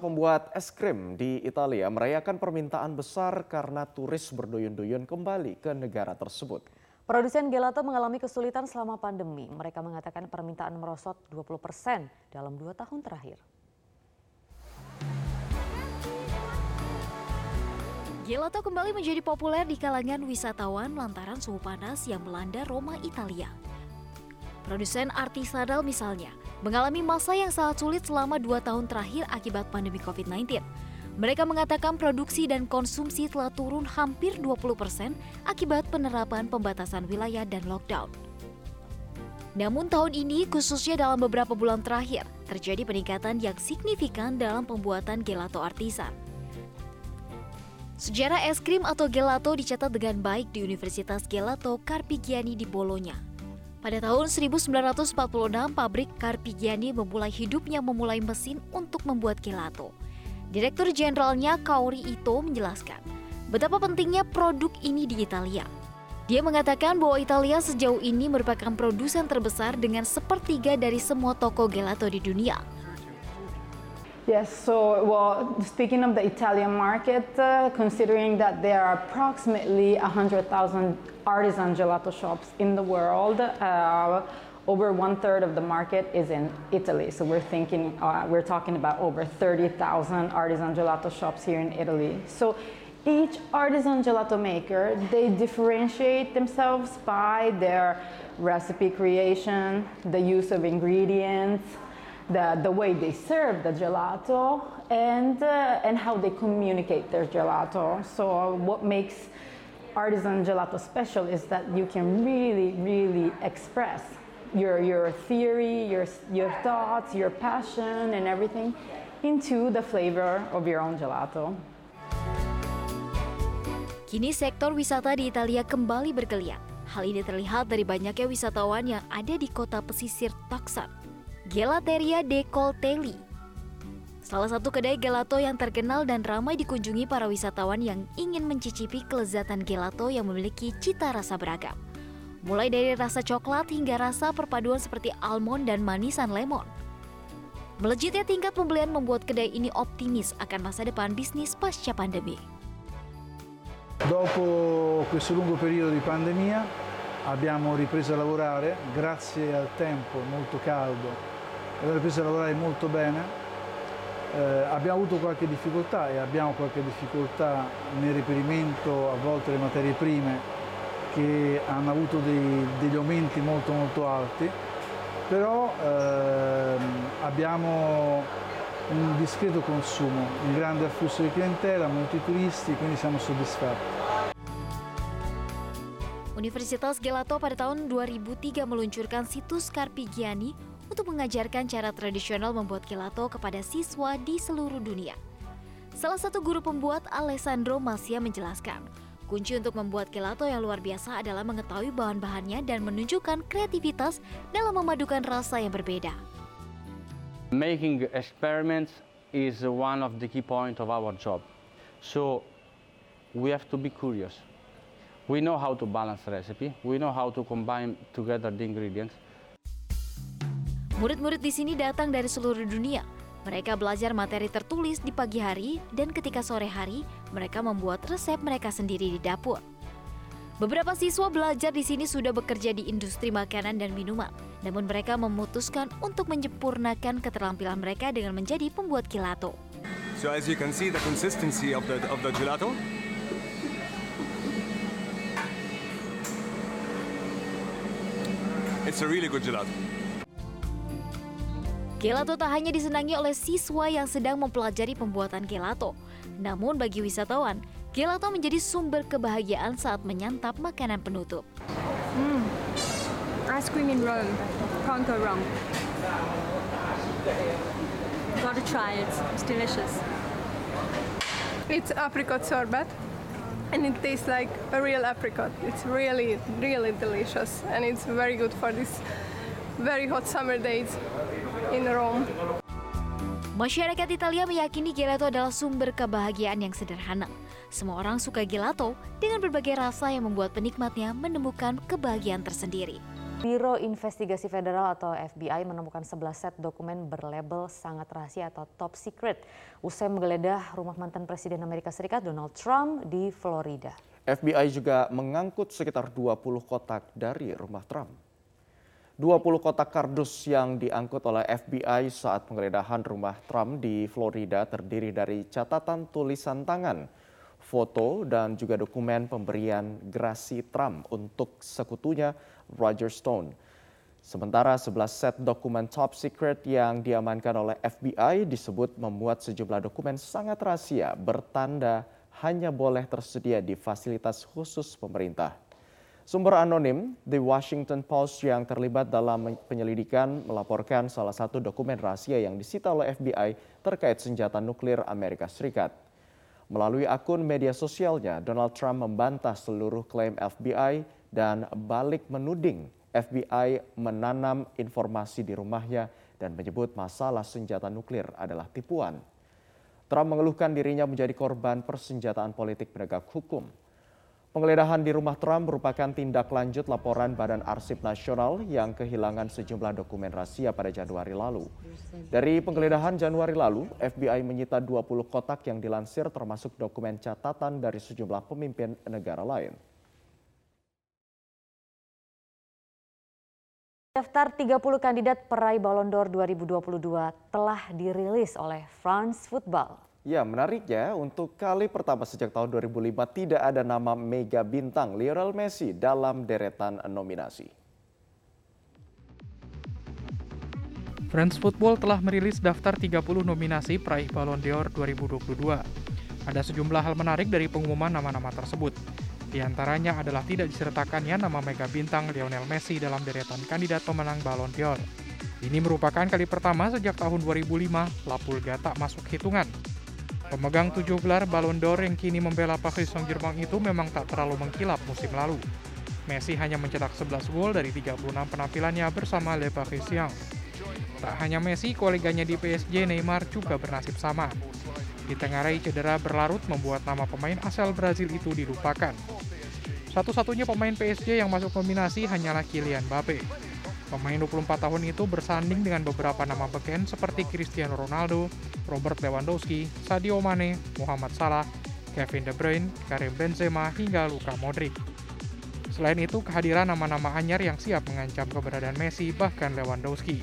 Pembuat es krim di Italia merayakan permintaan besar karena turis berduyun-duyun kembali ke negara tersebut. Produsen gelato mengalami kesulitan selama pandemi. Mereka mengatakan permintaan merosot 20 persen dalam dua tahun terakhir. Gelato kembali menjadi populer di kalangan wisatawan lantaran suhu panas yang melanda Roma, Italia. Produsen artisanal misalnya mengalami masa yang sangat sulit selama dua tahun terakhir akibat pandemi COVID-19. Mereka mengatakan produksi dan konsumsi telah turun hampir 20 persen akibat penerapan pembatasan wilayah dan lockdown. Namun tahun ini, khususnya dalam beberapa bulan terakhir, terjadi peningkatan yang signifikan dalam pembuatan gelato artisan. Sejarah es krim atau gelato dicatat dengan baik di Universitas Gelato Carpigiani di Bologna. Pada tahun 1946, pabrik Carpigiani memulai hidupnya memulai mesin untuk membuat gelato. Direktur Jenderalnya Kaori Ito menjelaskan betapa pentingnya produk ini di Italia. Dia mengatakan bahwa Italia sejauh ini merupakan produsen terbesar dengan sepertiga dari semua toko gelato di dunia. Yes, so well, speaking of the Italian market, uh, considering that there are approximately 100,000 artisan gelato shops in the world, uh, over one third of the market is in Italy. So we're thinking, uh, we're talking about over 30,000 artisan gelato shops here in Italy. So each artisan gelato maker, they differentiate themselves by their recipe creation, the use of ingredients, the, the way they serve the gelato and, uh, and how they communicate their gelato. So what makes artisan gelato special is that you can really, really express your, your theory, your, your thoughts, your passion and everything into the flavor of your own gelato. Kini sektor wisata di Italia kembali bergeliat. Hal ini terlihat dari banyaknya wisatawan yang ada di kota pesisir Taksan. Gelateria de Coltelli. Salah satu kedai gelato yang terkenal dan ramai dikunjungi para wisatawan yang ingin mencicipi kelezatan gelato yang memiliki cita rasa beragam. Mulai dari rasa coklat hingga rasa perpaduan seperti almond dan manisan lemon. Melejitnya tingkat pembelian membuat kedai ini optimis akan masa depan bisnis pasca pandemi. Dopo questo lungo periodo di pandemia abbiamo ripreso a lavorare grazie al tempo molto caldo abbiamo ripreso a lavorare molto bene, eh, abbiamo avuto qualche difficoltà e abbiamo qualche difficoltà nel reperimento a volte delle materie prime che hanno avuto dei, degli aumenti molto molto alti, però ehm, abbiamo un discreto consumo, un grande afflusso di clientela, molti turisti, quindi siamo soddisfatti. Universitas Gelato pada tahun 2003 meluncurkan situs Carpigiani untuk mengajarkan cara tradisional membuat gelato kepada siswa di seluruh dunia. Salah satu guru pembuat Alessandro Masia menjelaskan, kunci untuk membuat gelato yang luar biasa adalah mengetahui bahan-bahannya dan menunjukkan kreativitas dalam memadukan rasa yang berbeda. Making experiments is one of the key points of our job. So we have to be curious. We know how to balance recipe, we know how to combine together the ingredients, Murid-murid di sini datang dari seluruh dunia. Mereka belajar materi tertulis di pagi hari dan ketika sore hari mereka membuat resep mereka sendiri di dapur. Beberapa siswa belajar di sini sudah bekerja di industri makanan dan minuman, namun mereka memutuskan untuk menyempurnakan keterampilan mereka dengan menjadi pembuat gelato. So as you can see the consistency of the of the gelato. It's a really good gelato. Gelato tak hanya disenangi oleh siswa yang sedang mempelajari pembuatan gelato, namun bagi wisatawan, gelato menjadi sumber kebahagiaan saat menyantap makanan penutup. Hmm, ice cream in Rome, can't go wrong. Gotta try it, it's delicious. It's apricot sorbet and it tastes like a real apricot. It's really, really delicious and it's very good for this very hot summer days in Rome. Masyarakat Italia meyakini gelato adalah sumber kebahagiaan yang sederhana. Semua orang suka gelato dengan berbagai rasa yang membuat penikmatnya menemukan kebahagiaan tersendiri. Biro Investigasi Federal atau FBI menemukan 11 set dokumen berlabel sangat rahasia atau top secret usai menggeledah rumah mantan Presiden Amerika Serikat Donald Trump di Florida. FBI juga mengangkut sekitar 20 kotak dari rumah Trump. 20 kotak kardus yang diangkut oleh FBI saat penggeledahan rumah Trump di Florida terdiri dari catatan tulisan tangan, foto, dan juga dokumen pemberian grasi Trump untuk sekutunya Roger Stone. Sementara 11 set dokumen top secret yang diamankan oleh FBI disebut memuat sejumlah dokumen sangat rahasia bertanda hanya boleh tersedia di fasilitas khusus pemerintah. Sumber anonim The Washington Post yang terlibat dalam penyelidikan melaporkan salah satu dokumen rahasia yang disita oleh FBI terkait senjata nuklir Amerika Serikat. Melalui akun media sosialnya, Donald Trump membantah seluruh klaim FBI dan balik menuding FBI menanam informasi di rumahnya dan menyebut masalah senjata nuklir adalah tipuan. Trump mengeluhkan dirinya menjadi korban persenjataan politik penegak hukum. Penggeledahan di rumah Trump merupakan tindak lanjut laporan Badan Arsip Nasional yang kehilangan sejumlah dokumen rahasia pada Januari lalu. Dari penggeledahan Januari lalu, FBI menyita 20 kotak yang dilansir termasuk dokumen catatan dari sejumlah pemimpin negara lain. Daftar 30 kandidat peraih Ballon d'Or 2022 telah dirilis oleh France Football. Ya, menariknya untuk kali pertama sejak tahun 2005 tidak ada nama mega bintang Lionel Messi dalam deretan nominasi. France Football telah merilis daftar 30 nominasi peraih Ballon d'Or 2022. Ada sejumlah hal menarik dari pengumuman nama-nama tersebut. Di antaranya adalah tidak disertakannya nama mega bintang Lionel Messi dalam deretan kandidat pemenang Ballon d'Or. Ini merupakan kali pertama sejak tahun 2005 La Pulga tak masuk hitungan. Pemegang tujuh gelar Ballon d'Or yang kini membela Paris Saint-Germain itu memang tak terlalu mengkilap musim lalu. Messi hanya mencetak 11 gol dari 36 penampilannya bersama Le Parisien. Tak hanya Messi, koleganya di PSG Neymar juga bernasib sama. Ditengarai cedera berlarut membuat nama pemain asal Brazil itu dilupakan. Satu-satunya pemain PSG yang masuk nominasi hanyalah Kylian Mbappe. Pemain 24 tahun itu bersanding dengan beberapa nama beken seperti Cristiano Ronaldo, Robert Lewandowski, Sadio Mane, Muhammad Salah, Kevin De Bruyne, Karim Benzema, hingga Luka Modric. Selain itu, kehadiran nama-nama anyar yang siap mengancam keberadaan Messi bahkan Lewandowski.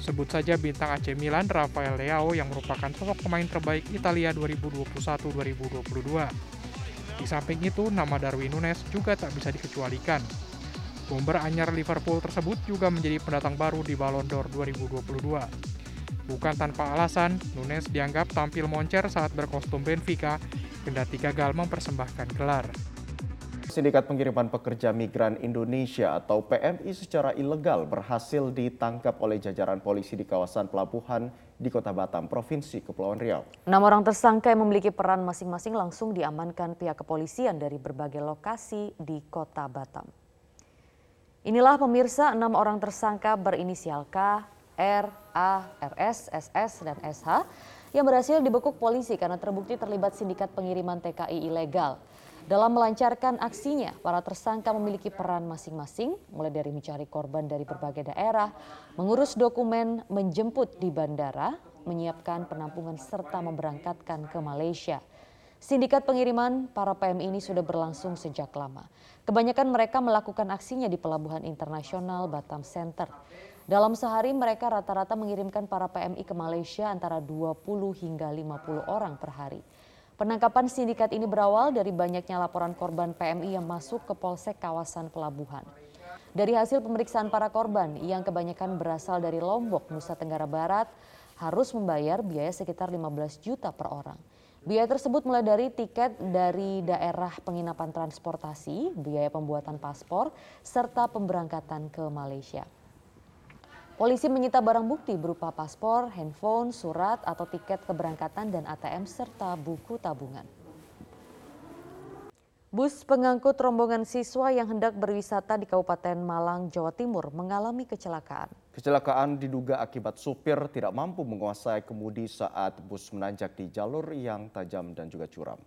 Sebut saja bintang AC Milan Rafael Leao yang merupakan sosok pemain terbaik Italia 2021-2022. Di samping itu, nama Darwin Nunes juga tak bisa dikecualikan. Bomber anyar Liverpool tersebut juga menjadi pendatang baru di Ballon d'Or 2022. Bukan tanpa alasan, Nunes dianggap tampil moncer saat berkostum Benfica, kendati gagal mempersembahkan gelar. Sindikat Pengiriman Pekerja Migran Indonesia atau PMI secara ilegal berhasil ditangkap oleh jajaran polisi di kawasan pelabuhan di Kota Batam, Provinsi Kepulauan Riau. Enam orang tersangka yang memiliki peran masing-masing langsung diamankan pihak kepolisian dari berbagai lokasi di Kota Batam. Inilah pemirsa enam orang tersangka berinisial K, R, A, RS, SS, dan SH yang berhasil dibekuk polisi karena terbukti terlibat sindikat pengiriman TKI ilegal. Dalam melancarkan aksinya, para tersangka memiliki peran masing-masing, mulai dari mencari korban dari berbagai daerah, mengurus dokumen, menjemput di bandara, menyiapkan penampungan serta memberangkatkan ke Malaysia. Sindikat pengiriman para PM ini sudah berlangsung sejak lama. Kebanyakan mereka melakukan aksinya di Pelabuhan Internasional Batam Center. Dalam sehari mereka rata-rata mengirimkan para PMI ke Malaysia antara 20 hingga 50 orang per hari. Penangkapan sindikat ini berawal dari banyaknya laporan korban PMI yang masuk ke polsek kawasan pelabuhan. Dari hasil pemeriksaan para korban yang kebanyakan berasal dari Lombok, Nusa Tenggara Barat, harus membayar biaya sekitar 15 juta per orang. Biaya tersebut mulai dari tiket dari daerah penginapan transportasi, biaya pembuatan paspor, serta pemberangkatan ke Malaysia. Polisi menyita barang bukti berupa paspor, handphone, surat atau tiket keberangkatan dan ATM serta buku tabungan. Bus pengangkut rombongan siswa yang hendak berwisata di Kabupaten Malang, Jawa Timur mengalami kecelakaan. Kecelakaan diduga akibat supir tidak mampu menguasai kemudi saat bus menanjak di jalur yang tajam dan juga curam.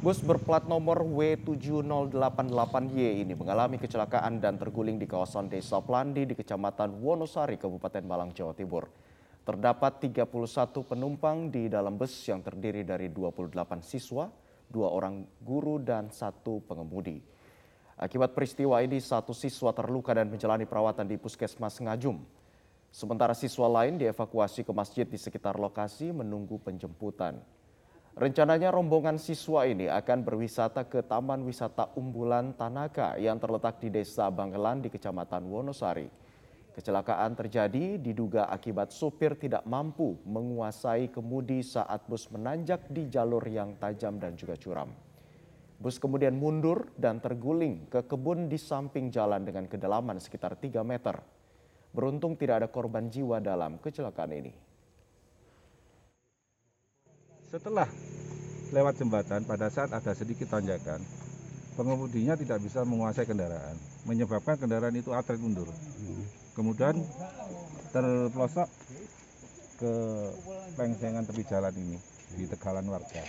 Bus berplat nomor W7088Y ini mengalami kecelakaan dan terguling di kawasan Desa Plandi di Kecamatan Wonosari, Kabupaten Malang, Jawa Timur. Terdapat 31 penumpang di dalam bus yang terdiri dari 28 siswa, dua orang guru, dan satu pengemudi. Akibat peristiwa ini, satu siswa terluka dan menjalani perawatan di Puskesmas Ngajum. Sementara siswa lain dievakuasi ke masjid di sekitar lokasi menunggu penjemputan. Rencananya rombongan siswa ini akan berwisata ke Taman Wisata Umbulan Tanaka yang terletak di Desa Bangelan di Kecamatan Wonosari. Kecelakaan terjadi diduga akibat sopir tidak mampu menguasai kemudi saat bus menanjak di jalur yang tajam dan juga curam. Bus kemudian mundur dan terguling ke kebun di samping jalan dengan kedalaman sekitar 3 meter. Beruntung tidak ada korban jiwa dalam kecelakaan ini. Setelah lewat jembatan pada saat ada sedikit tanjakan, pengemudinya tidak bisa menguasai kendaraan, menyebabkan kendaraan itu atret mundur. Kemudian terpelosok ke pengsengan tepi jalan ini di tegalan warga.